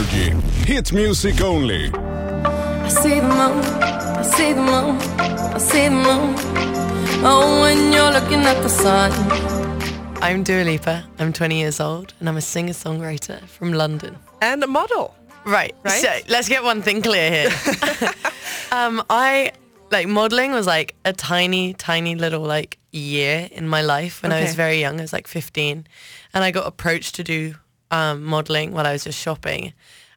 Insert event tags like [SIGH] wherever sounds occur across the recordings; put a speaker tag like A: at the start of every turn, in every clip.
A: Energy. Hit music only.
B: I see the moon, I see the moon, I see the moon. Oh, when you're looking at the sun.
C: I'm Dua Lipa. I'm 20 years old and I'm a singer-songwriter from London.
D: And a model.
C: Right.
D: Right?
C: So let's get one thing clear here. [LAUGHS] um, I like modeling was like a tiny, tiny little like year in my life when I was very young. I was like 15, and I got approached to do um, modeling while I was just shopping,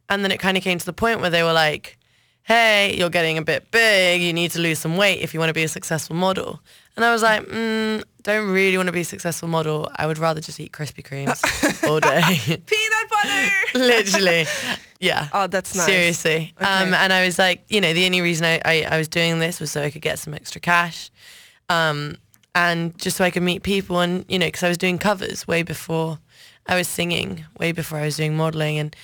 C: and then it kind of came to the point where they were like, "Hey, you're getting a bit big. You need to lose some weight if you want to be a successful model." And I was like, mm, "Don't really want to be a successful model. I would rather just eat Krispy Kremes [LAUGHS] all day." [LAUGHS]
D: Peanut butter! [LAUGHS]
C: Literally, yeah.
D: Oh, that's nice.
C: Seriously. Um, and I was like, you know, the only reason I, I, I was doing this was so I could get some extra cash. Um, and just so I could meet people and, you know, because I was doing covers way before I was singing, way before I was doing modeling. And,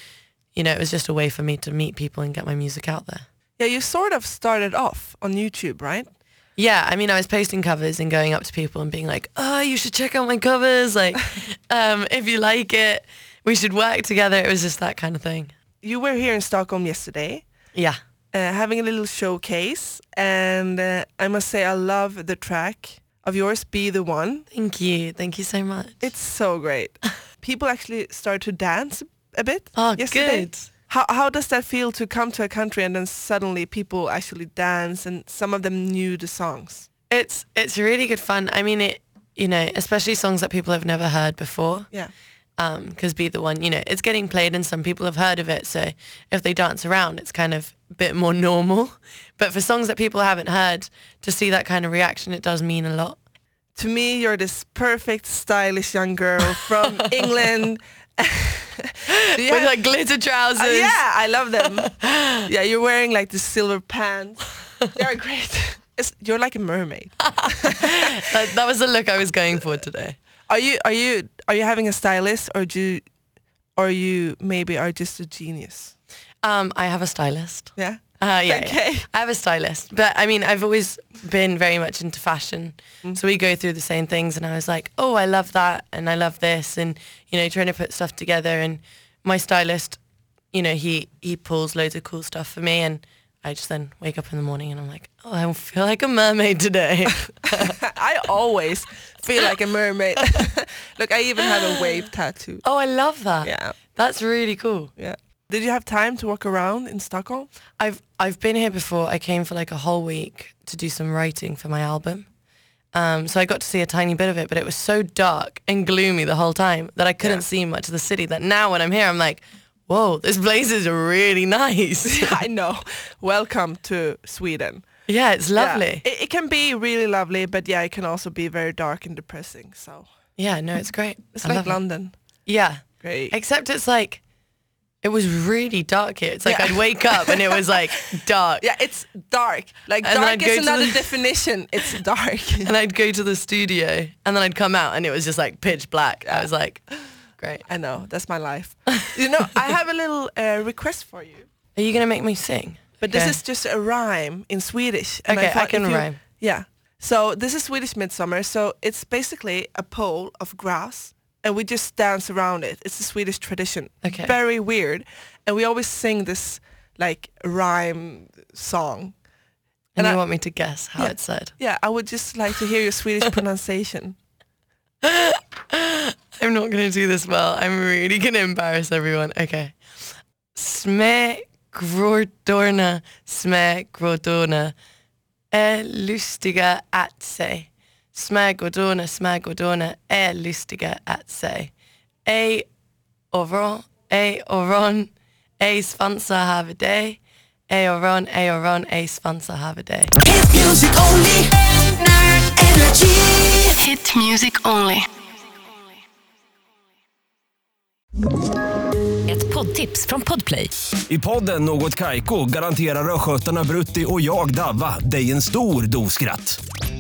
C: you know, it was just a way for me to meet people and get my music out there.
D: Yeah, you sort of started off on YouTube, right?
C: Yeah, I mean, I was posting covers and going up to people and being like, "Oh, you should check out my covers. Like, [LAUGHS] um, if you like it, we should work together." It was just that kind of thing.
D: You were here in Stockholm yesterday,
C: Yeah.
D: uh, having a little showcase, and uh, I must say I love the track of yours, "Be the One."
C: Thank you. Thank you so much.
D: It's so great. [LAUGHS] People actually start to dance a bit.
C: Oh,
D: yesterday.
C: good.
D: How how does that feel to come to a country and then suddenly people actually dance and some of them knew the songs?
C: It's it's really good fun. I mean, it you know, especially songs that people have never heard before.
D: Yeah.
C: Um, because be the one, you know, it's getting played and some people have heard of it. So if they dance around, it's kind of a bit more [LAUGHS] normal. But for songs that people haven't heard, to see that kind of reaction, it does mean a lot.
D: To me, you're this perfect, stylish young girl from [LAUGHS] England. [LAUGHS] You
C: With like glitter trousers.
D: Uh, yeah, I love them. [LAUGHS] yeah, you're wearing like the silver pants. They're great. It's, you're like a mermaid.
C: That, that was the look I was going for today.
D: Are you are you are you having a stylist or do you, or you maybe are just a genius?
C: Um, I have a stylist.
D: Yeah.
C: Uh, yeah,
D: Okay.
C: yeah. I have a stylist, but I mean, I've always been very much into fashion. So we go through the same things, and I was like, oh, I love that, and I love this, and you know, trying to put stuff together. And my stylist, you know, he he pulls loads of cool stuff for me, and I just then wake up in the morning and I'm like, oh, I feel like a mermaid today. [LAUGHS]
D: I always feel like a mermaid. [LAUGHS] Look, I even have a wave tattoo.
C: oh, I love that.
D: Yeah.
C: that's really cool.
D: Yeah. Did you have time to walk around in Stockholm?
C: I've I've been here before. I came for like a whole week to do some writing for my album. Um, so I got to see a tiny bit of it, but it was so dark and gloomy the whole time that I couldn't
D: Yeah.
C: see much of the city. That now when I'm here, I'm like, whoa, this place is really nice. [LAUGHS]
D: I know. Welcome to Sweden.
C: yeah, it's
D: Yeah.
C: lovely.
D: It, it can be really lovely, but yeah, it can also be very dark and depressing. So
C: Yeah, no, it's great.
D: it's
C: I
D: like
C: love it.
D: London.
C: Yeah,
D: Great.
C: except it's like, it was really dark here. It's like
D: Yeah.
C: I'd wake up and it was like [LAUGHS] dark.
D: yeah, it's dark. Like
C: And
D: dark is another
C: the- [LAUGHS]
D: definition. It's dark. [LAUGHS]
C: And I'd go to the studio and then I'd come out and it was just like pitch black. I was like, [GASPS] great.
D: I know. That's my life. you know, I have a little uh, request for you.
C: Are you gonna make me sing?
D: But
C: Okay.
D: this is just a rhyme in Swedish.
C: Okay, I
D: thought
C: can
D: you-
C: rhyme.
D: Yeah. So this is Swedish Midsummer. So it's basically a pole of grass and we just dance around it. It's a Swedish tradition.
C: Okay.
D: Very weird. And we always sing this like rhyme song.
C: And,
D: And
C: you
D: I-
C: want me to guess how
D: Yeah.
C: it's said?
D: Yeah, I would just like to hear your Swedish [LAUGHS] pronunciation.
C: I'm not going to do this well. I'm really going to embarrass everyone. Okay. Sme grodorna, sme grodorna är lustiga att se. Sme grodorna är lustiga att se. Ej oron, ej oron, ej svansa have day. Ej oron, ej oron, ej svansa have day.
E: Hit music only. Energy.
F: Hit music only.
G: Ett poddtips från Podplay.
H: I podden Något Kaiko garanterar östgötarna Brutti och jag, Davva, dig en stor dos skratt.